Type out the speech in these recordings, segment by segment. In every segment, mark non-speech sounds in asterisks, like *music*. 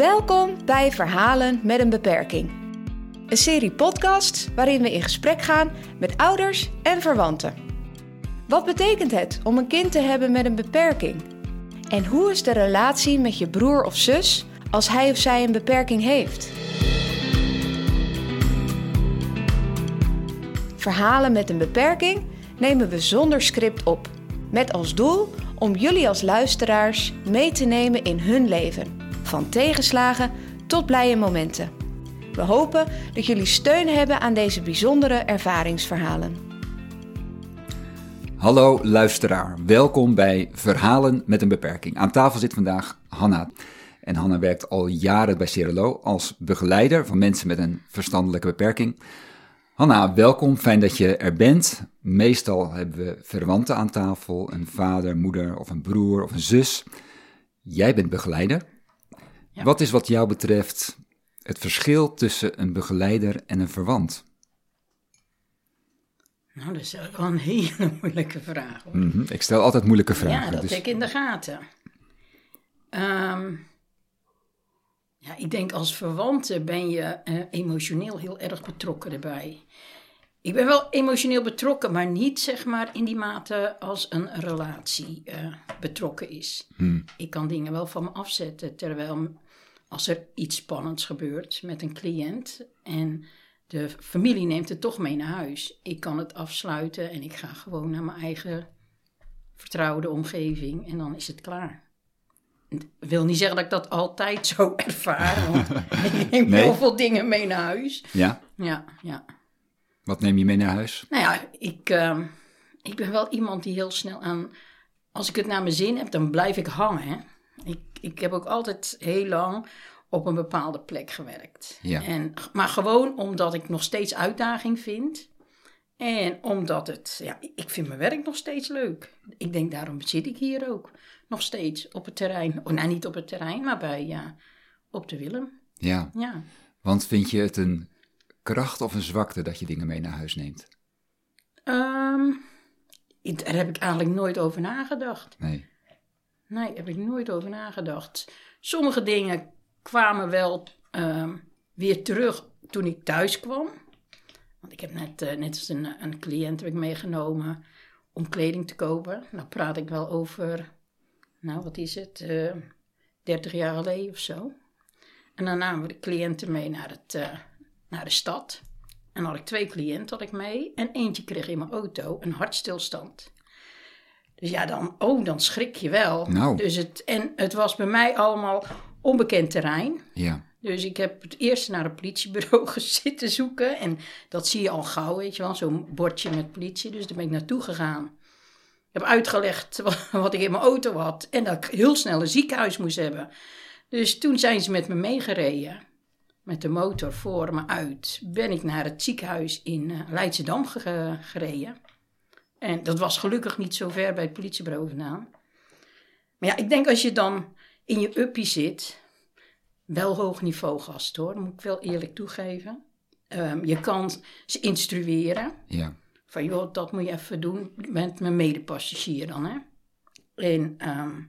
Welkom bij Verhalen met een beperking. Een serie podcasts waarin we in gesprek gaan met ouders en verwanten. Wat betekent het om een kind te hebben met een beperking? En hoe is de relatie met je broer of zus als hij of zij een beperking heeft? Verhalen met een beperking nemen we zonder script op, met als doel om jullie als luisteraars mee te nemen in hun leven, van tegenslagen tot blije momenten. We hopen dat jullie steun hebben aan deze bijzondere ervaringsverhalen. Hallo luisteraar, welkom bij Verhalen met een beperking. Aan tafel zit vandaag Hanna. En Hanna werkt al jaren bij Cerelo als begeleider van mensen met een verstandelijke beperking. Hanna, welkom, fijn dat je er bent. Meestal hebben we verwanten aan tafel, een vader, moeder of een broer of een zus. Jij bent begeleider. Ja. Wat is wat jou betreft het verschil tussen een begeleider en een verwant? Nou, dat is wel een hele *laughs* moeilijke vraag. Hoor. Mhm, Ik stel altijd moeilijke vragen. ja, dat dus- ik in de gaten. Ehm, ja, ik denk als verwante ben je eh, emotioneel heel erg betrokken erbij. Ik ben wel emotioneel betrokken, maar niet zeg maar in die mate als een relatie eh, betrokken is. Hmm. Ik kan dingen wel van me afzetten, terwijl als er iets spannends gebeurt met een cliënt en de familie neemt het toch mee naar huis. Ik kan het afsluiten en ik ga gewoon naar mijn eigen vertrouwde omgeving en dan is het klaar. Het wil niet zeggen dat ik dat altijd *laughs* zo ervaar, want ik neem Nee. heel veel dingen mee naar huis. Ja, Ja, ja. Wat neem je mee naar huis? Nou ja, ik, ehm, ik ben wel iemand die heel snel aan... Als ik het naar mijn zin heb, dan blijf ik hangen. Hè? Ik, ik heb ook altijd heel lang op een bepaalde plek gewerkt. Ja. En, maar gewoon omdat ik nog steeds uitdaging vind. En omdat het... Ja, ik vind mijn werk nog steeds leuk. Ik denk, daarom zit ik hier ook. Nog steeds op het terrein. Oh, nou, niet op het terrein, maar bij... Ja, op de Willem. Ja, Ja. want vind je het een kracht of een zwakte dat je dingen mee naar huis neemt? Ik- daar heb ik eigenlijk nooit over nagedacht. Nee. Nee, heb ik nooit over nagedacht. Sommige dingen kwamen wel ehm, weer terug toen ik thuis kwam. Want ik heb net, eh, net als een, een cliënt heb ik meegenomen om kleding te kopen. Nou praat ik wel over, nou wat is het, eh 30 jaar geleden of zo. En dan namen we de cliënten mee naar, het, eh, naar de stad. En had ik twee cliënten had ik mee. En eentje kreeg in mijn auto een hartstilstand. Dus ja, dan, oh, dan schrik je wel. Nou. Dus het, en het was bij mij allemaal onbekend terrein. Ja, Dus ik heb het eerst naar een politiebureau *laughs* zitten zoeken. En dat zie je al gauw, weet je wel. Zo'n bordje met politie. Dus daar ben ik naartoe gegaan. Ik heb uitgelegd wat, *laughs* wat ik in mijn auto had. En dat ik heel snel een ziekenhuis moest hebben. Dus toen zijn ze met me meegereden. Met de motor voor me uit. Ben ik naar het ziekenhuis in eh, Leidschendam ge- gereden. En dat was gelukkig niet zo ver bij het politiebureau vandaan. Maar ja, ik denk als je dan in je uppie zit wel hoog niveau gast hoor, dat moet ik wel eerlijk toegeven. Ehm, je kan ze instrueren. ja. Van joh, dat moet je even doen. Bent mijn medepassagier dan, hè. En ehm,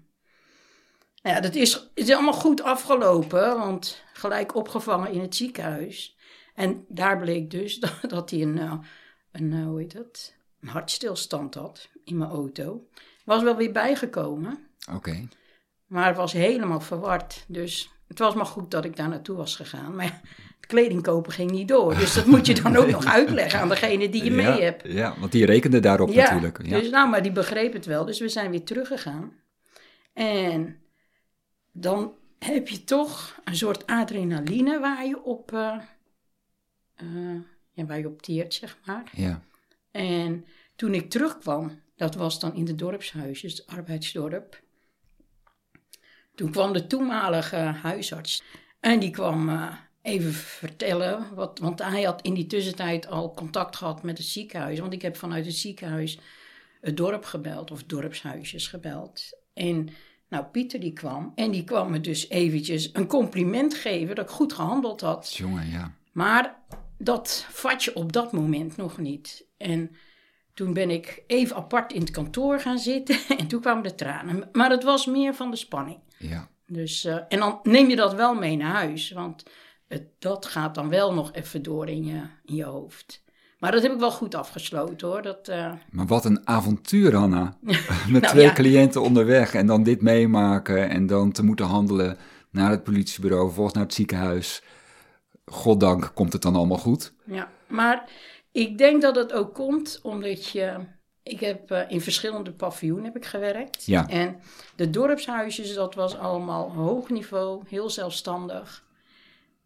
nou ja, dat is, is allemaal goed afgelopen, want gelijk opgevangen in het ziekenhuis. En daar bleek dus *laughs* dat, dat hij een, eh, een, eh, hoe heet dat, een hartstilstand had in mijn auto. Was wel weer bijgekomen. Oké. Maar het was helemaal verward. Dus het was maar goed dat ik daar naartoe was gegaan. Maar ja, het kleding kopen ging niet door. Dus dat moet je dan *laughs* ook nog uitleggen aan degene die je ja, mee hebt. Ja, want die rekende daarop Ja, natuurlijk. Ja. dus nou, maar die begreep het wel. Dus we zijn weer teruggegaan. En dan heb je toch een soort adrenaline waar je op, eh, eh, ja, waar je op teert, zeg maar. ja. En toen ik terugkwam, dat was dan in de dorpshuisjes, het arbeidsdorp. Toen kwam de toenmalige huisarts en die kwam eh, even vertellen, wat, want hij had in die tussentijd al contact gehad met het ziekenhuis. Want ik heb vanuit het ziekenhuis het dorp gebeld, of dorpshuisjes gebeld. En nou, Pieter die kwam en die kwam me dus eventjes een compliment geven dat ik goed gehandeld had. Jongen, ja. Maar dat vat je op dat moment nog niet. En toen ben ik even apart in het kantoor gaan zitten *laughs* en toen kwamen de tranen. Maar het was meer van de spanning. Ja. Dus, eh, en dan neem je dat wel mee naar huis, want het, dat gaat dan wel nog even door in je, in je hoofd. Maar dat heb ik wel goed afgesloten hoor. Dat, eh, Maar wat een avontuur, Hanna. *laughs* Met Nou, twee ja. cliënten onderweg en dan dit meemaken en dan te moeten handelen naar het politiebureau, vervolgens naar het ziekenhuis. Goddank komt het dan allemaal goed. Ja, maar ik denk dat het ook komt omdat je. Ik heb eh, in verschillende paviljoenen heb ik gewerkt. Ja. En de dorpshuisjes, dat was allemaal hoog niveau, heel zelfstandig.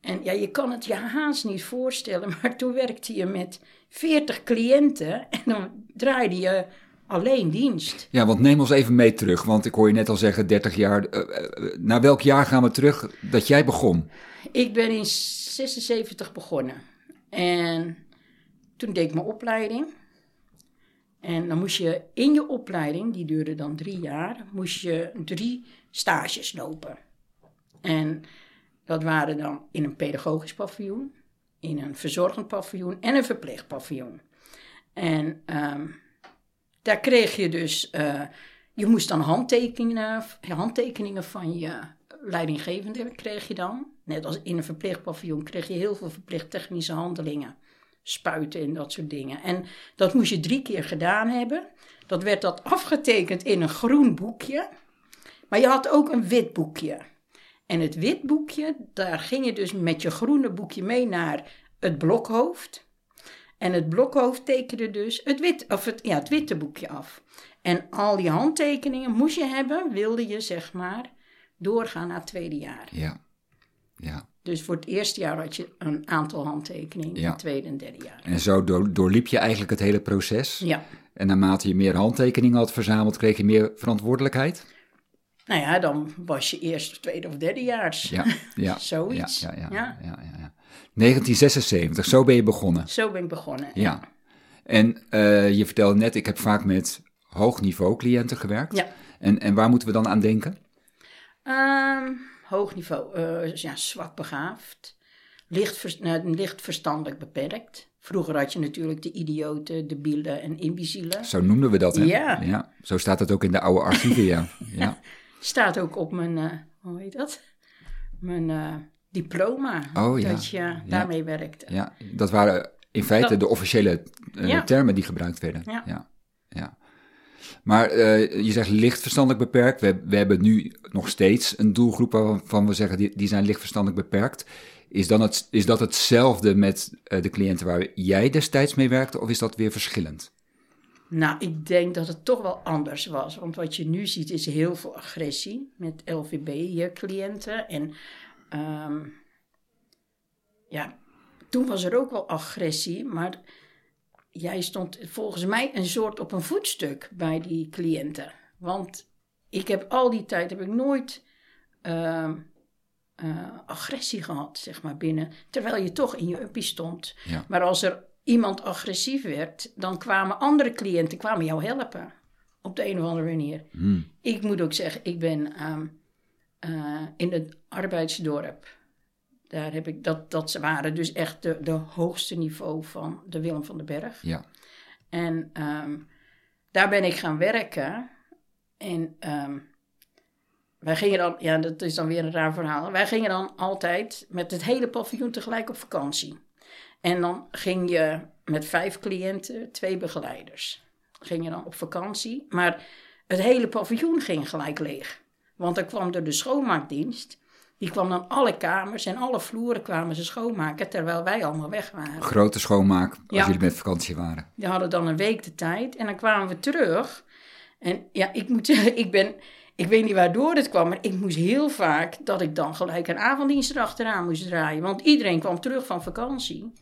En ja, je kan het je haast niet voorstellen, maar toen werkte je met 40 cliënten en dan draaide je alleen dienst. Ja, want neem ons even mee terug, want ik hoor je net al zeggen 30 jaar. eh, eh, naar welk jaar gaan we terug dat jij begon? Ik ben in 76 begonnen. En toen deed ik mijn opleiding. En dan moest je in je opleiding, die duurde dan drie jaar, moest je drie stages lopen. En dat waren dan in een pedagogisch paviljoen, in een verzorgend paviljoen en een verpleegpaviljoen. En ehm, daar kreeg je dus, eh, je moest dan handtekeningen, handtekeningen van je leidinggevende kreeg je dan. Net als in een verpleegpaviljoen kreeg je heel veel verplicht technische handelingen. Spuiten en dat soort dingen. En dat moest je drie keer gedaan hebben. Dat werd dat afgetekend in een groen boekje. Maar je had ook een wit boekje. En het wit boekje, daar ging je dus met je groene boekje mee naar het blokhoofd. En het blokhoofd tekende dus het, wit, of het, ja, het witte boekje af. En al die handtekeningen moest je hebben, wilde je zeg maar doorgaan naar het tweede jaar. Ja, ja. Dus voor het eerste jaar had je een aantal handtekeningen, Ja. het tweede en derde jaar. En zo door, doorliep je eigenlijk het hele proces. Ja, En naarmate je meer handtekeningen had verzameld, kreeg je meer verantwoordelijkheid. Nou ja, dan was je eerst, tweede of derde jaars. Ja, *laughs* ja. Zoiets. Ja, ja, ja, Ja. ja, ja, ja. 1976, zo ben je begonnen. Zo ben ik begonnen. Ja. En eh, je vertelde net, ik heb vaak met hoog niveau cliënten gewerkt. Ja. En, en waar moeten we dan aan denken? Ehm, hoog niveau, eh, ja, zwak begaafd, licht, vers- nou, licht verstandelijk beperkt. Vroeger had je natuurlijk de idioten, de bielen en imbecielen. Zo noemden we dat, hè? Ja. Zo staat het ook in de oude archieven, ja. *laughs* ja. Staat ook op mijn, eh, hoe heet dat? Mijn eh, diploma. Oh, ja. Dat je daarmee werkte. Ja, dat waren in feite Dat- de officiële eh, termen die gebruikt werden. Ja. ja. Maar je zegt licht verstandelijk beperkt. We, we hebben nu nog steeds een doelgroep waarvan we zeggen die, die zijn licht verstandelijk beperkt. Is, dan het, is dat hetzelfde met de cliënten waar jij destijds mee werkte of is dat weer verschillend? Nou, ik denk dat het toch wel anders was. Want wat je nu ziet is heel veel agressie met LVB-cliënten. En ehm, ja, toen was er ook wel agressie, maar jij stond volgens mij een soort op een voetstuk bij die cliënten. Want ik heb al die tijd heb ik nooit ehm, eh, agressie gehad, zeg maar, binnen. Terwijl je toch in je uppie stond. Ja. Maar als er iemand agressief werd, dan kwamen andere cliënten kwamen jou helpen. Op de een of andere manier. Hmm. Ik moet ook zeggen, ik ben ehm, eh, in het arbeidsdorp. Daar heb ik, dat, dat waren dus echt de, de hoogste niveau van de Willem van den Berg. Ja. En ehm, daar ben ik gaan werken. En ehm, wij gingen dan, ja, dat is dan weer een raar verhaal. Wij gingen dan altijd met het hele paviljoen tegelijk op vakantie. En dan ging je met vijf cliënten, twee begeleiders. Ging je dan op vakantie. Maar het hele paviljoen ging gelijk leeg. Want dan kwam er de schoonmaakdienst. Die kwam dan alle kamers en alle vloeren kwamen ze schoonmaken terwijl wij allemaal weg waren. Grote schoonmaak als Ja. jullie met vakantie waren. Die hadden dan een week de tijd en dan kwamen we terug. En ja, ik moet zeggen, ik ben, ik weet niet waardoor het kwam, maar ik moest heel vaak dat ik dan gelijk een avonddienst erachteraan moest draaien. Want iedereen kwam terug van vakantie.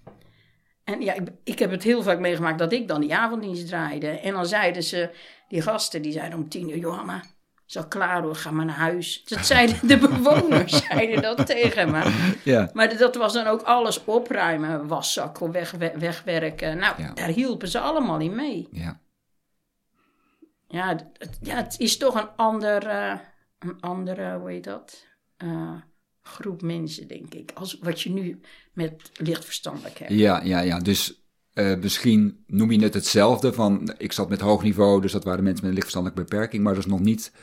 En ja, ik, ik heb het heel vaak meegemaakt dat ik dan die avonddienst draaide. En dan zeiden ze, die gasten, die zeiden om tien uur, Johanna, is al klaar hoor, ga maar naar huis. Dat *laughs* zeiden de bewoners, *laughs* zeiden dat tegen me. Ja. Maar dat was dan ook alles opruimen, waszakken, weg, we- wegwerken. Nou, Ja. daar hielpen ze allemaal in mee. Ja. Ja, het, ja, het is toch een ander, eh, een andere, hoe heet dat? Eh, groep mensen, denk ik. Als wat je nu met lichtverstandelijk hebt. Ja, ja, ja. Dus eh, misschien noem je het hetzelfde van, ik zat met hoog niveau, dus dat waren mensen met een lichtverstandelijke beperking, maar dat is nog niet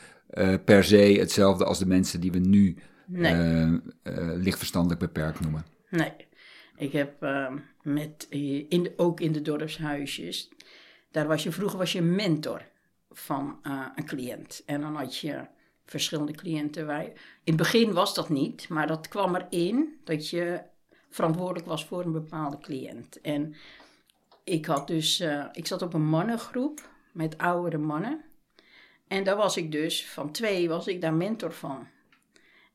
per se hetzelfde als de mensen die we nu Nee. lichtverstandelijk beperkt noemen. Nee, ik heb ehm, met, in de, ook in de dorpshuisjes, daar was je, vroeger was je mentor van eh, een cliënt. En dan had je verschillende cliënten. Waar, in het begin was dat niet, maar dat kwam erin dat je verantwoordelijk was voor een bepaalde cliënt. En ik had dus, eh, ik zat op een mannengroep met oudere mannen. En daar was ik dus, van twee was ik daar mentor van.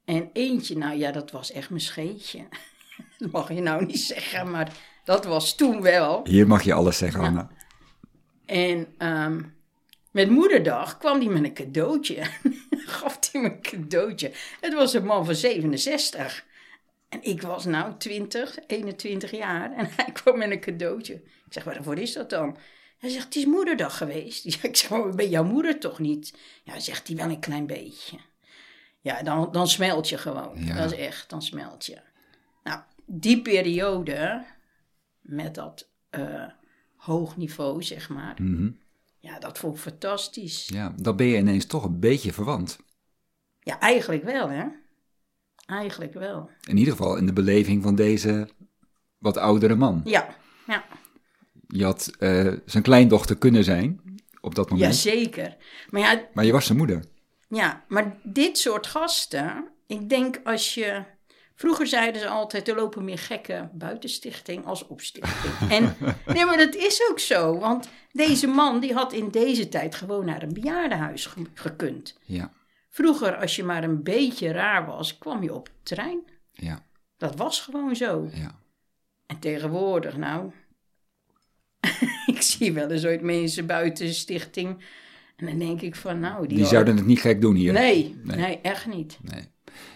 En eentje, nou ja, dat was echt mijn scheetje. *laughs* Dat mag je nou niet zeggen, maar dat was toen wel. Hier mag je alles zeggen, Ja. Anna. En ehm, met moederdag kwam hij met een cadeautje. *laughs* Gaf hij me een cadeautje. Het was een man van 67. En ik was nou 20, 21 jaar. En hij *laughs* kwam met een cadeautje. Ik zeg, waarvoor is dat dan? Hij zegt, het is moederdag geweest. *laughs* Ik zeg, maar ben jouw moeder toch niet? Ja, zegt hij wel een klein beetje. Ja, dan, dan smelt je gewoon. Ja. Dat is echt, dan smelt je. Nou, die periode met dat eh, hoog niveau, zeg maar. Mhm. Ja, dat vond ik fantastisch. Ja, dan ben je ineens toch een beetje verwant. Ja, eigenlijk wel, hè? Eigenlijk wel. In ieder geval in de beleving van deze wat oudere man. Ja, ja. Je had eh, zijn kleindochter kunnen zijn op dat moment, Jazeker. Maar ja, maar je was zijn moeder. ja, maar dit soort gasten, ik denk als je... Vroeger zeiden ze altijd, er lopen meer gekken buiten stichting als op stichting. *laughs* En nee, maar dat is ook zo. Want deze man, die had in deze tijd gewoon naar een bejaardenhuis ge- gekund. Ja, Vroeger, als je maar een beetje raar was, kwam je op het terrein. ja, Dat was gewoon zo. ja. En tegenwoordig, nou. *laughs* ik zie wel eens ooit mensen buiten de stichting. En dan denk ik van, nou, die, Die zouden het niet gek doen hier. Nee, nee, Nee. echt niet. Nee.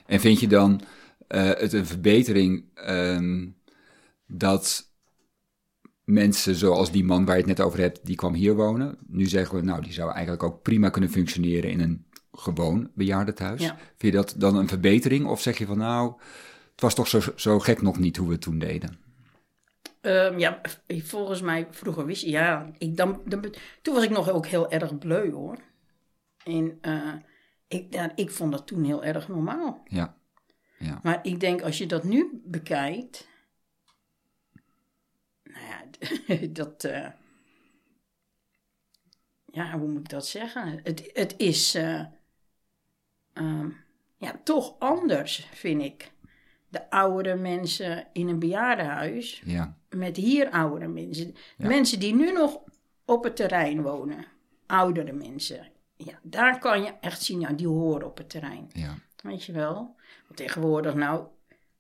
En vind je dan het een verbetering ehm, dat mensen zoals die man waar je het net over hebt, die kwam hier wonen. Nu zeggen we, nou, die zou eigenlijk ook prima kunnen functioneren in een gewoon bejaardentehuis. Ja. Vind je dat dan een verbetering? Of zeg je van, nou, het was toch zo, zo gek nog niet hoe we het toen deden? Ehm, ja, volgens mij, vroeger wist je, ja, ik dan, dan, toen was ik nog ook heel erg bleu hoor. En eh, ik, ja, ik vond dat toen heel erg normaal. Ja, ja, Maar ik denk, als je dat nu bekijkt. Nou ja, *laughs* dat. eh, ja, hoe moet ik dat zeggen? Het, het is. eh, ehm, ja, toch anders, vind ik. De oudere mensen in een bejaardenhuis. ja, Met hier oudere mensen. Ja. Mensen die nu nog op het terrein wonen. Oudere mensen. Ja, daar kan je echt zien, ja, die horen op het terrein. ja, Weet je wel? Tegenwoordig, nou,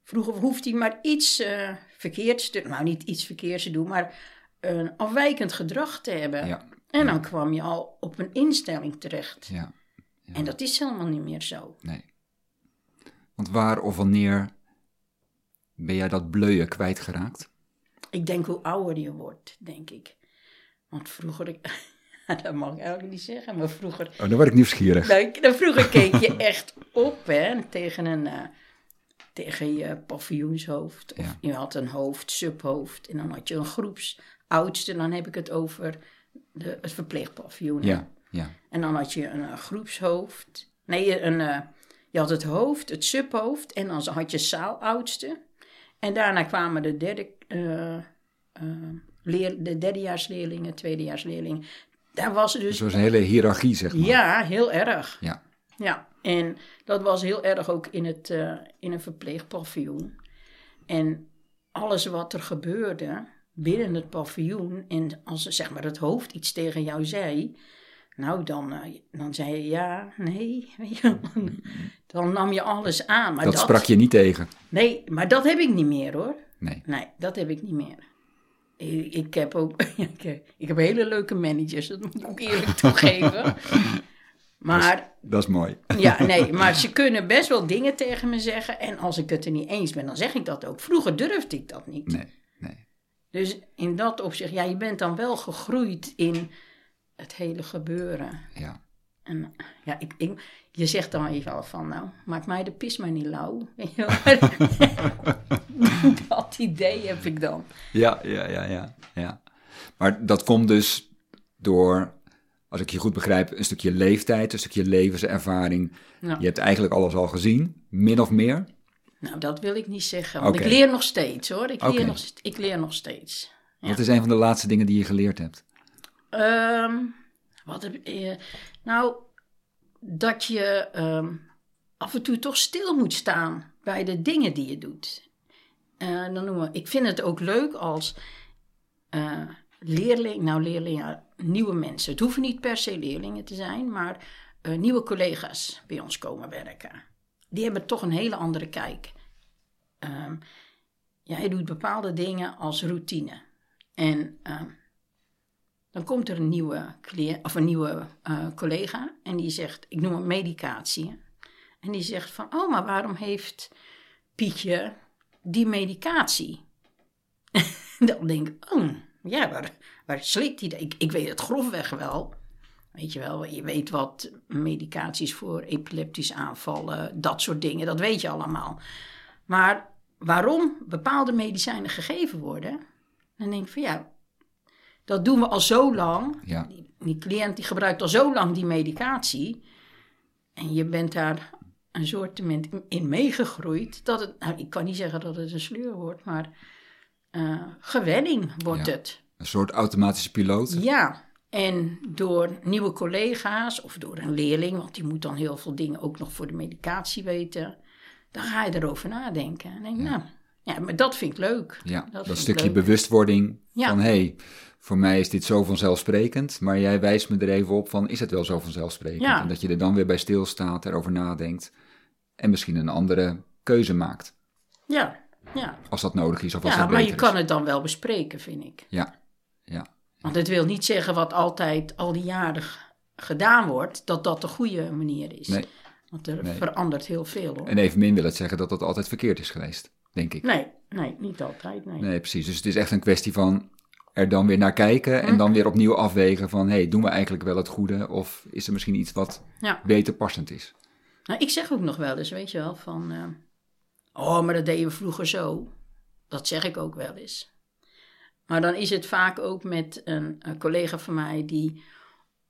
vroeger hoeft hij maar iets eh, verkeerds te Nou, niet iets verkeerds te doen, maar een afwijkend gedrag te hebben. ja, En dan kwam je al op een instelling terecht. ja, En dat is helemaal niet meer zo. nee. Want waar of wanneer ben jij dat bleuien kwijtgeraakt? Ik denk hoe ouder je wordt, denk ik. Want vroeger, ik, *laughs* *laughs* dat mag ik eigenlijk niet zeggen, maar vroeger Oh, dan word ik nieuwsgierig. Nou, dan vroeger keek je *laughs* echt op hè, tegen, een, eh, tegen je paviljoenshoofd. Of Ja. je had een hoofd, subhoofd. En dan had je een groepsoudste. Dan heb ik het over de, het verpleegpaviljoen. Ja, ja, En dan had je een eh, groepshoofd. Nee, een, eh, je had het hoofd, het subhoofd. En dan had je zaaloudste. En daarna kwamen de derde... leer, de derdejaarsleerlingen, tweedejaarsleerlingen. Daar was dus dus het was een hele hiërarchie, zeg maar. ja, heel erg. Ja, Ja, en dat was heel erg ook in, het, eh, in een verpleegpaviljoen. En alles wat er gebeurde binnen het paviljoen, en als zeg maar het hoofd iets tegen jou zei, nou dan, eh, dan zei je ja, nee, *laughs* dan nam je alles aan. Maar dat, sprak je niet tegen. Nee, maar dat heb ik niet meer hoor. Nee. Nee, dat heb ik niet meer. Ik, heb ook *laughs* ik heb, hele leuke managers, dat moet ik ook eerlijk *laughs* toegeven. Maar Dat is mooi. ja, nee, *laughs* maar ze kunnen best wel dingen tegen me zeggen. En als ik het er niet eens ben, dan zeg ik dat ook. Vroeger durfde ik dat niet. Nee, nee. Dus in dat opzicht, ja, je bent dan wel gegroeid in het hele gebeuren. Ja. En ja, ik, ik, je zegt dan even al van, nou, maak mij de pis maar niet lauw. *laughs* *laughs* Dat idee heb ik dan. Ja, ja, ja, ja, ja. Maar dat komt dus door, als ik je goed begrijp, een stukje leeftijd, een stukje levenservaring. Je hebt eigenlijk alles al gezien, min of meer. Nou, dat wil ik niet zeggen. Want ik leer nog steeds hoor. Ik, leer, nog, ik leer nog steeds. Ja. Wat is een van de laatste dingen die je geleerd hebt? Ehm, wat heb eh, Nou, dat je ehm, af en toe toch stil moet staan bij de dingen die je doet. Eh, dan noemen ik vind het ook leuk als eh, leerling, nou leerlingen, nieuwe mensen. Het hoeven niet per se leerlingen te zijn, maar nieuwe collega's bij ons komen werken. Die hebben toch een hele andere kijk. Ehm jij doet bepaalde dingen als routine. En ehm, dan komt er een nieuwe, cliënt, of een nieuwe eh, collega en die zegt, ik noem het medicatie. En die zegt van, oh, maar waarom heeft Pietje die medicatie? *laughs* dan denk ik, oh, ja, waar, waar slikt hij dat? Ik, ik weet het grofweg wel. Weet je wel, je weet wat medicaties voor epileptische aanvallen, dat soort dingen, dat weet je allemaal. Maar waarom bepaalde medicijnen gegeven worden, dan denk ik van ja, dat doen we al zo lang. Ja, Die, die cliënt die gebruikt al zo lang die medicatie. En je bent daar een soort in meegegroeid. Dat het, nou, ik kan niet zeggen dat het een sleur wordt, maar eh, gewenning wordt Ja. het. een soort automatische piloot. Ja, en door nieuwe collega's of door een leerling, want die moet dan heel veel dingen ook nog voor de medicatie weten, dan ga je erover nadenken. En denk, nou, ja, maar dat vind ik leuk. Ja, dat, stukje leuk. bewustwording Ja. van hé, hey, voor mij is dit zo vanzelfsprekend, maar jij wijst me er even op van is het wel zo vanzelfsprekend? Ja. En dat je er dan weer bij stilstaat, erover nadenkt en misschien een andere keuze maakt, Ja, ja. als dat nodig is of als ja dat maar je kan het dan wel bespreken, vind ik. Ja, ja, Want het wil niet zeggen wat altijd al die jaren gedaan wordt, dat dat de goede manier is. nee. Want er Nee. verandert heel veel hoor. En evenmin wil het zeggen dat dat altijd verkeerd is geweest, denk ik. Nee, nee, niet altijd. Nee. Nee, precies. Dus het is echt een kwestie van er dan weer naar kijken Hm. en dan weer opnieuw afwegen van hé, hey, doen we eigenlijk wel het goede of is er misschien iets wat Ja. beter passend is? Nou, ik zeg ook nog wel eens, weet je wel, van... eh, oh, maar dat deden we vroeger zo. Dat zeg ik ook wel eens. Maar dan is het vaak ook met een, een collega van mij die,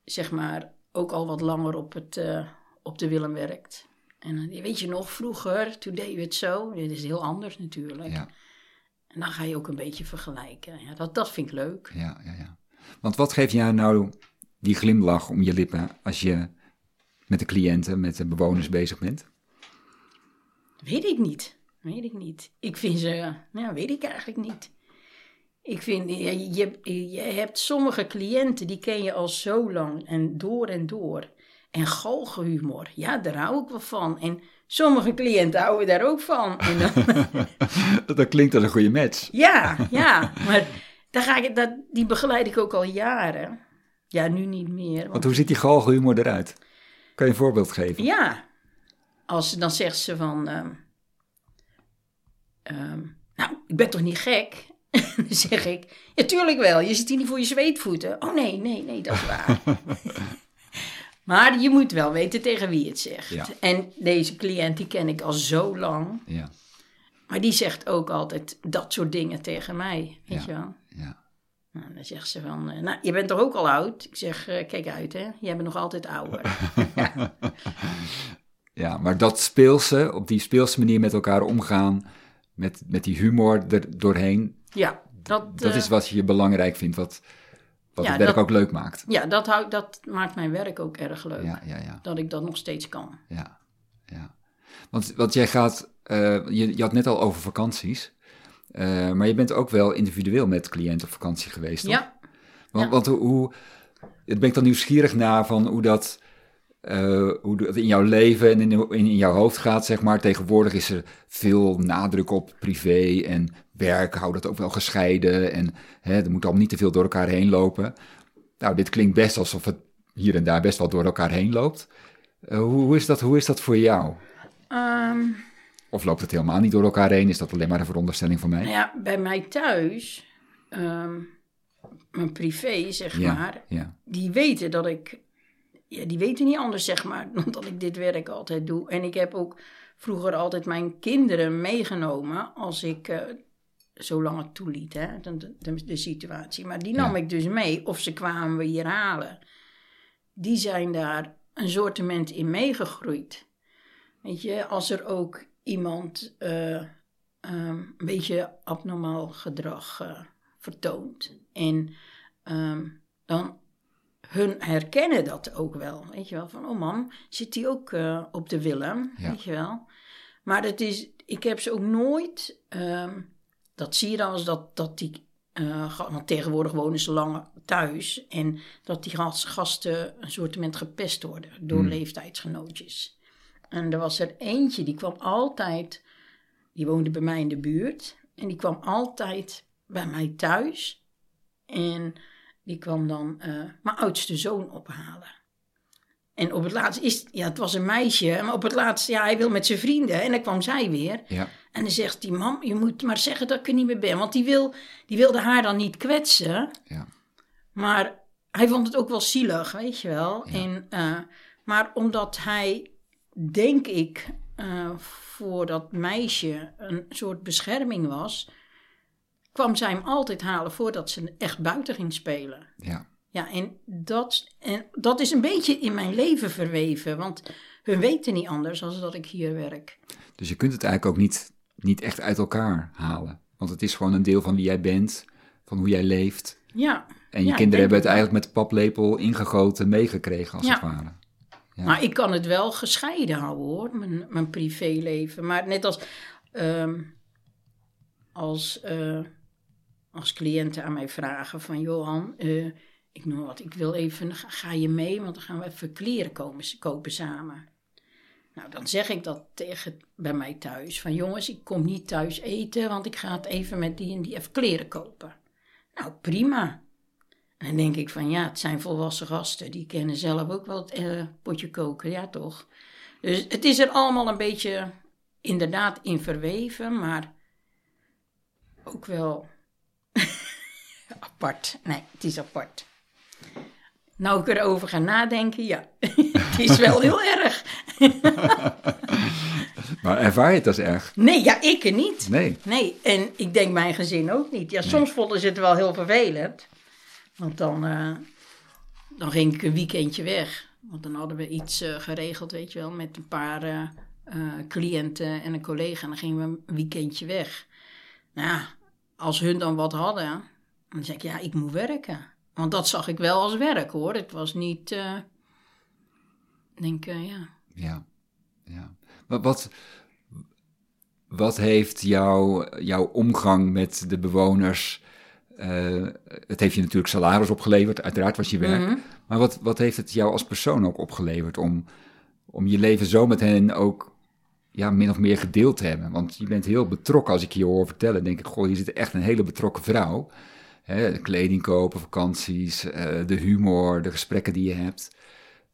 zeg maar, ook al wat langer op, het, eh, op de Willem werkt. En dan, weet je nog, vroeger, toen deden we het zo. Dit is heel anders natuurlijk. Ja. En dan ga je ook een beetje vergelijken. Ja, dat, dat vind ik leuk. Ja, ja, ja. Want wat geeft jou nou die glimlach om je lippen als je met de cliënten, met de bewoners bezig bent? Weet ik niet. Weet ik niet. Ik vind ze, nou, weet ik eigenlijk niet. Ik vind, je, je, je hebt sommige cliënten, die ken je al zo lang en door en door. En galgenhumor, ja, daar hou ik wel van. En sommige cliënten houden daar ook van. En dan, *laughs* Dat klinkt als een goede match. *laughs* ja, ja, maar daar ga ik, dat, die begeleid ik ook al jaren. Ja, nu niet meer. Want hoe ziet die galgenhumor eruit? Kan je een voorbeeld geven? Ja, als, dan zegt ze van, ehm, ehm, nou, ik ben toch niet gek? *laughs* dan zeg ik, ja, tuurlijk wel, je zit hier niet voor je zweetvoeten. Oh nee, nee, nee, dat is waar. Maar je moet wel weten tegen wie het zegt. Ja. En deze cliënt, die ken ik al zo lang. Ja, Maar die zegt ook altijd dat soort dingen tegen mij, weet Ja. je wel. ja. Nou, dan zegt ze van, eh, nou, je bent toch ook al oud? Ik zeg, eh, kijk uit hè, jij bent nog altijd ouder. *laughs* Ja, maar dat speelse, op die speelse manier met elkaar omgaan, met, met die humor er doorheen, ja, dat, dat eh, is wat je belangrijk vindt, wat, wat Ja, het werk dat- ook leuk maakt. Ja, dat, hou, dat maakt mijn werk ook erg leuk. Ja, ja, ja. Dat ik dat nog steeds kan. Ja, ja. Want, want jij gaat, eh, je, je had net al over vakanties, eh, maar je bent ook wel individueel met cliënten op vakantie geweest, toch? Ja, Want, ja. want hoe, daar ben ik dan nieuwsgierig naar van hoe dat, eh, hoe dat in jouw leven en in, in, in jouw hoofd gaat, zeg maar. Tegenwoordig is er veel nadruk op privé en werk, hou dat ook wel gescheiden en hè, er moet allemaal niet te veel door elkaar heen lopen. Nou, dit klinkt best alsof het hier en daar best wel door elkaar heen loopt. Eh, hoe, hoe, is dat, hoe is dat voor jou? Ehm, Of loopt het helemaal niet door elkaar heen? Is dat alleen maar een veronderstelling van mij? nou ja, bij mij thuis, ehm, mijn privé zeg ja, maar, ja, die weten dat ik, ja, die weten niet anders zeg maar, *laughs* dan dat ik dit werk altijd doe. En ik heb ook vroeger altijd mijn kinderen meegenomen als ik eh, zolang het toeliet, hè, de, de, de situatie. Maar die nam ik dus mee, of ze kwamen we hier halen. Die zijn daar een soortement in meegegroeid. Weet je, als er ook iemand eh, ehm, een beetje abnormaal gedrag uh, vertoont. En ehm, dan hun herkennen dat ook wel. Weet je wel, van oh man, zit die ook uh, op de Willem? Weet je wel. Maar het is, ik heb ze ook nooit, um, dat zie je dan als dat, dat die, uh, want tegenwoordig wonen ze lang thuis. En dat die gasten een soort gepest worden door hmm. leeftijdsgenootjes. En er was er eentje, die kwam altijd, die woonde bij mij in de buurt. En die kwam altijd bij mij thuis. En die kwam dan uh, mijn oudste zoon ophalen. En op het laatst is, ja, het was een meisje, maar op het laatst, ja, hij wil met zijn vrienden. En dan kwam zij weer. Ja. En dan zegt die mam, je moet maar zeggen dat ik er niet meer ben. Want die, wil, die wilde haar dan niet kwetsen. Ja. Maar hij vond het ook wel zielig, weet je wel. En, uh, maar omdat hij, denk ik, uh, voor dat meisje een soort bescherming was kwam zij hem altijd halen voordat ze echt buiten ging spelen. Ja. Ja, en dat, en dat is een beetje in mijn leven verweven, want hun weten niet anders als dat ik hier werk. Dus je kunt het eigenlijk ook niet, niet echt uit elkaar halen, want het is gewoon een deel van wie jij bent, van hoe jij leeft. Ja. En je kinderen hebben het eigenlijk met de paplepel ingegoten meegekregen, als het ware. Ja. Maar ik kan het wel gescheiden houden hoor, mijn, mijn privéleven. Maar net als, um, als uh, als cliënten aan mij vragen van Johan, uh, ik noem wat, ik wil even, ga je mee, want dan gaan we even kleren komen, kopen samen. Nou, dan zeg ik dat tegen bij mij thuis. Van jongens, ik kom niet thuis eten, want ik ga het even met die en die even kleren kopen. Nou, prima. En dan denk ik van ja, het zijn volwassen gasten. Die kennen zelf ook wel het uh, potje koken, ja toch? Dus het is er allemaal een beetje inderdaad in verweven, maar ook wel apart. Nee, het is apart. Nou ik erover ga nadenken, ja, *laughs* het is wel heel *laughs* erg. *laughs* maar ervaar je het als erg? Nee, ja, ik er niet. Nee. Nee, en ik denk mijn gezin ook niet. Ja, soms vonden ze het wel heel vervelend. Want dan, uh, dan ging ik een weekendje weg. Want dan hadden we iets uh, geregeld, weet je wel, met een paar uh, cliënten en een collega. En dan gingen we een weekendje weg. Nou, als hun dan wat hadden, dan zeg ik, ja, ik moet werken. Want dat zag ik wel als werk hoor. Het was niet, uh, denk uh, ja. Ja, ja. Wat, wat, wat heeft jou, jouw omgang met de bewoners... Uh, het heeft je natuurlijk salaris opgeleverd, uiteraard was je werk. Mhm. Maar wat, wat heeft het jou als persoon ook opgeleverd om, om je leven zo met hen ook ja, min of meer gedeeld te hebben? Want je bent heel betrokken als ik je hoor vertellen. denk ik, goh, je zit echt een hele betrokken vrouw. Hè, kleding kopen, vakanties, uh, de humor, de gesprekken die je hebt.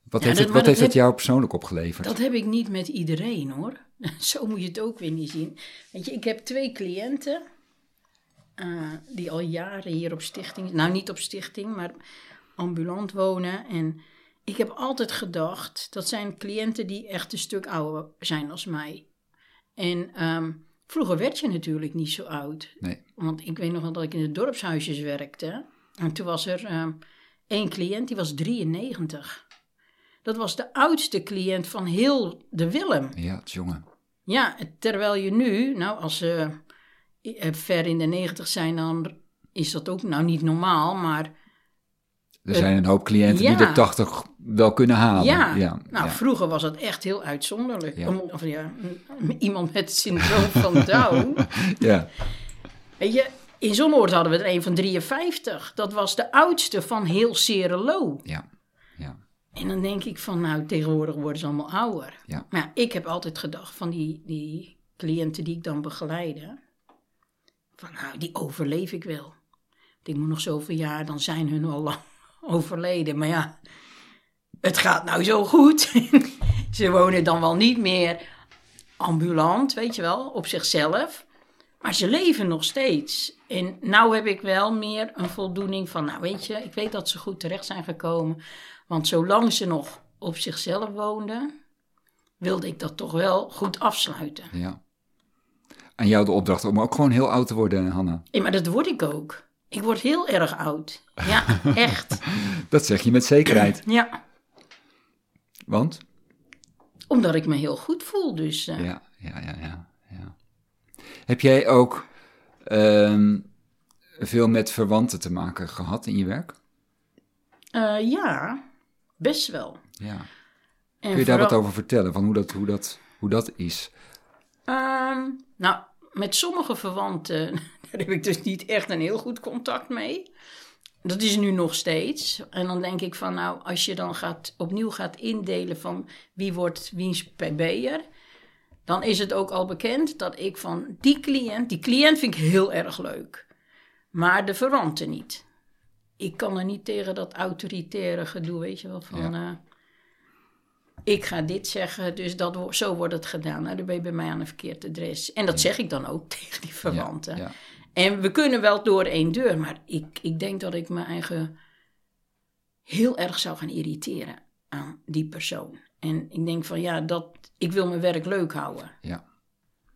Wat heeft, het, wat heeft jou persoonlijk opgeleverd? Dat heb ik niet met iedereen hoor. *laughs* Zo moet je het ook weer niet zien. Weet je, ik heb twee cliënten uh, die al jaren hier op stichting, nou niet op stichting, maar ambulant wonen. En ik heb altijd gedacht, dat zijn cliënten die echt een stuk ouder zijn als mij. En um, Vroeger werd je natuurlijk niet zo oud. Nee. Want ik weet nog wel dat ik in de dorpshuisjes werkte. En toen was er uh, één cliënt, die was 93. Dat was de oudste cliënt van heel de Willem. Ja, het jongen. Ja, terwijl je nu, nou als ze uh, ver in de 90 zijn, dan is dat ook nou niet normaal, maar er zijn een hoop cliënten die de 80 wel kunnen halen. Ja, ja. nou vroeger was dat echt heel uitzonderlijk. Of ja, iemand met het syndroom van *laughs* Down. ja. Weet je, in Zonnoord hadden we er een van 53. Dat was de oudste van heel Serelo. Ja. ja. En dan denk ik van, nou, tegenwoordig worden ze allemaal ouder. Ja. Maar ik heb altijd gedacht van die, die cliënten die ik dan begeleide. Van, nou, die overleef ik wel. Ik moet nog zoveel jaar, dan zijn hun al lang overleden. Maar ja, het gaat nou zo goed. *laughs* Ze wonen dan wel niet meer ambulant, weet je wel, op zichzelf. Maar ze leven nog steeds. En nou heb ik wel meer een voldoening van, nou weet je, ik weet dat ze goed terecht zijn gekomen. Want zolang ze nog op zichzelf woonden, wilde ik dat toch wel goed afsluiten. Ja. aan jou de opdracht om ook gewoon heel oud te worden, Hanna. Ja, maar dat word ik ook. Ik word heel erg oud. Ja, *laughs* echt. Dat zeg je met zekerheid. Ja, Want? omdat ik me heel goed voel. Dus eh, Ja, ja, ja, ja. ja. Heb jij ook ehm, veel met verwanten te maken gehad in je werk? eh, ja, best wel. Ja. En Kun je daar wat over vertellen, van hoe dat, hoe dat, hoe dat is? Ehm, nou, met sommige verwanten *laughs* daar heb ik dus niet echt een heel goed contact mee. Dat is nu nog steeds. En dan denk ik van, nou, als je dan gaat, opnieuw gaat indelen van wie wordt wiens PB'er, dan is het ook al bekend dat ik van die cliënt, die cliënt vind ik heel erg leuk, maar de verwanten niet. Ik kan er niet tegen dat autoritaire gedoe, weet je wel, van... eh, ik ga dit zeggen, dus dat, zo wordt het gedaan. Nou, dan ben je bij mij aan een verkeerd adres. En dat zeg ik dan ook *laughs* tegen die verwanten. Ja, ja. En we kunnen wel door één deur, maar ik, ik denk dat ik mijn eigen heel erg zou gaan irriteren aan die persoon. En ik denk van ja, dat, ik wil mijn werk leuk houden. ja.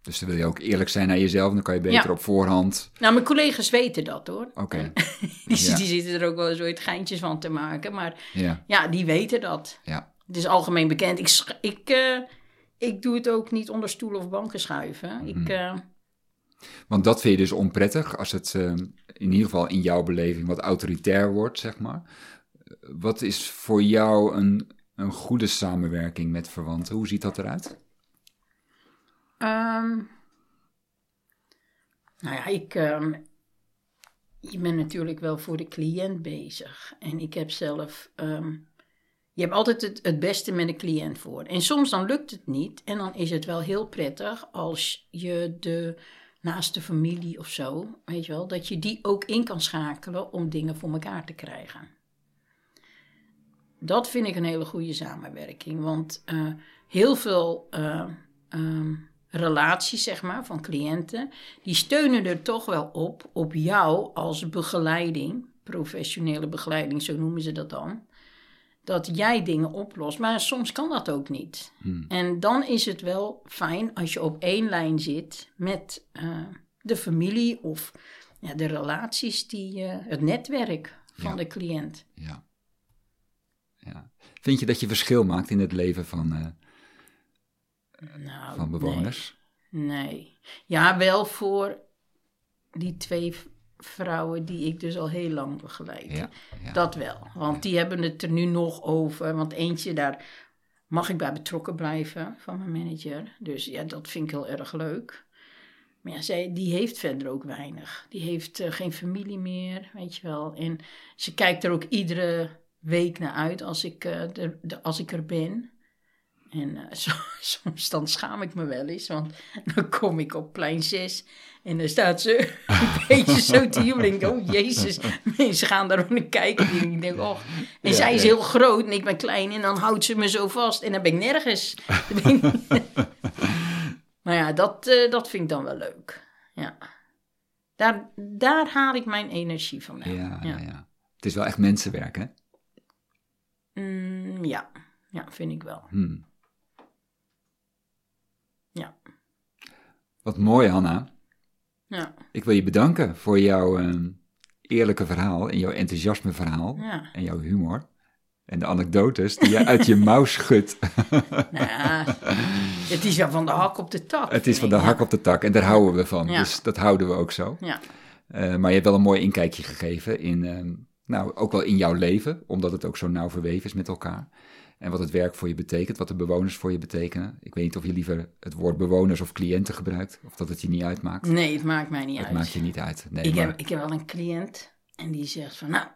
Dus dan wil je ook eerlijk zijn naar jezelf, dan kan je beter Ja. op voorhand. Nou, mijn collega's weten dat hoor. Oké. *laughs* Die, Ja. die zitten er ook wel eens ooit geintjes van te maken. Maar Ja, ja, die weten dat. ja, Het is algemeen bekend. Ik, ik, eh, ik doe het ook niet onder stoelen of banken schuiven. Ik, Mhm. eh, want dat vind je dus onprettig als het ehm, in ieder geval in jouw beleving wat autoritair wordt, zeg maar. Wat is voor jou een, een goede samenwerking met verwanten? Hoe ziet dat eruit? Ehm, nou ja, ik, ehm, ik ben natuurlijk wel voor de cliënt bezig. En ik heb zelf, ehm, je hebt altijd het, beste met de cliënt voor. En soms dan lukt het niet. En dan is het wel heel prettig als je de naaste familie of zo, weet je wel, dat je die ook in kan schakelen om dingen voor elkaar te krijgen. Dat vind ik een hele goede samenwerking. Want eh, heel veel eh, ehm, relaties, zeg maar, van cliënten, die steunen er toch wel op, op jou als begeleiding, professionele begeleiding, zo noemen ze dat dan. Dat jij dingen oplost, maar soms kan dat ook niet. En dan is het wel fijn als je op één lijn zit met eh, de familie of ja, de relaties, die, eh, het netwerk van Ja. de cliënt. Ja. ja. Vind je dat je verschil maakt in het leven van, eh, Nou, van bewoners? Nee. nee. Ja, wel voor die twee vrouwen die ik dus al heel lang begeleid. Ja, ja. Dat wel. Want die hebben het er nu nog over. Want eentje daar mag ik bij betrokken blijven van mijn manager. Dus ja, dat vind ik heel erg leuk. Maar ja, zij, die heeft verder ook weinig. Die heeft eh, geen familie meer, weet je wel. En ze kijkt er ook iedere week naar uit als ik, de- als ik er ben. En eh, *laughs* soms dan schaam ik me wel eens, want dan kom ik op plein 6 en dan staat ze *laughs* een beetje zo te jubelen. Ik denk, oh jezus, *laughs* mensen gaan daar ook naar kijken. En ik denk, oh. En Ja, zij is ja. heel groot en ik ben klein en dan houdt ze me zo vast en dan ben ik nergens. Dan ben ik- maar ja, dat, eh, dat vind ik dan wel leuk. Ja. Daar, daar haal ik mijn energie van. Ja, Ja. ja. Ja, Het is wel echt mensenwerk, hè? Mm, ja. ja, vind ik wel. Hmm. Ja. Wat mooi, Hanna. Ja, Ik wil je bedanken voor jouw ehm, eerlijke verhaal en jouw enthousiasme verhaal ja. en jouw humor. En de anekdotes die je uit je *laughs* mouw schudt. Nou ja, het is wel van de hak op de tak. Het is van de hak op de tak en daar houden we van. Ja. Dus dat houden we ook zo. Ja, Eh, maar je hebt wel een mooi inkijkje gegeven in, ehm, nou, ook wel in jouw leven, omdat het ook zo nauw verweven is met elkaar. En wat het werk voor je betekent, wat de bewoners voor je betekenen. Ik weet niet of je liever het woord bewoners of cliënten gebruikt, of dat het je niet uitmaakt. nee, het maakt mij niet Het uit. maakt je niet uit. Nee, ik, maar, heb, ik heb wel een cliënt en die zegt van, nou,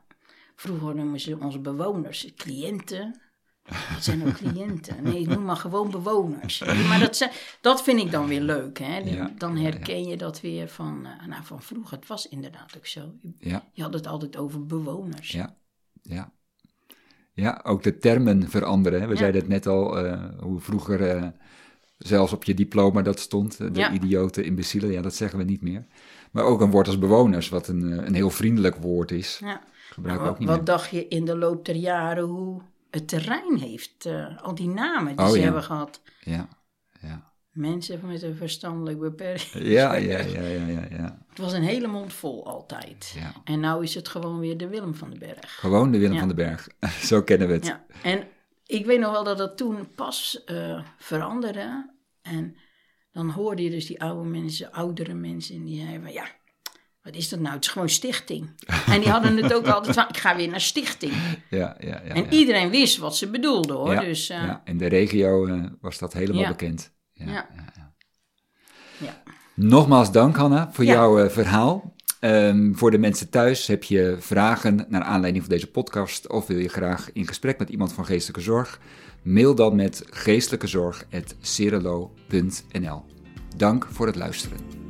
vroeger noemen ze onze bewoners cliënten. Dat zijn ook cliënten. Nee, noem maar gewoon bewoners. *laughs* Maar dat, zijn, dat vind ik dan weer leuk. Hè? Ja, dan ja, ja. herken je dat weer van, eh, nou, van vroeger. Het was inderdaad ook zo. Je had het altijd over bewoners. ja, ja. Ja, ook de termen veranderen. hè. We Ja. zeiden het net al, eh, hoe vroeger eh, zelfs op je diploma dat stond. eh, De Ja. idioten, imbecielen, ja, dat zeggen we niet meer. Maar ook een woord als bewoners, wat een, eh, een heel vriendelijk woord is. Ja. Gebruiken we Wat, ook niet wat meer. dacht je in de loop der jaren hoe het terrein heeft? eh, al die namen die Oh, ze ja. hebben gehad. Ja. Mensen met een verstandelijk beperking. Ja, *laughs* ja, ja, ja, ja, ja. Het was een hele mond vol altijd. Ja. En nou is het gewoon weer de Willem van den Berg. Gewoon de Willem Ja. van den Berg. *laughs* Zo kennen we het. Ja. En ik weet nog wel dat dat toen pas eh, veranderde. En dan hoorde je dus die oude mensen, oudere mensen, die zeiden van ja, wat is dat nou? Het is gewoon stichting. *laughs* en die hadden het ook altijd van, ik ga weer naar stichting. Ja, ja, ja. en ja. iedereen wist wat ze bedoelden hoor. Ja, Dus eh, ja. In de regio eh, was dat helemaal Ja. bekend. Ja, Ja. Nogmaals dank, Hanna, voor jouw eh, verhaal. Ehm, voor de mensen thuis, heb je vragen naar aanleiding van deze podcast of wil je graag in gesprek met iemand van geestelijke zorg? Mail dan met geestelijkezorg.cerelo.nl. Dank voor het luisteren.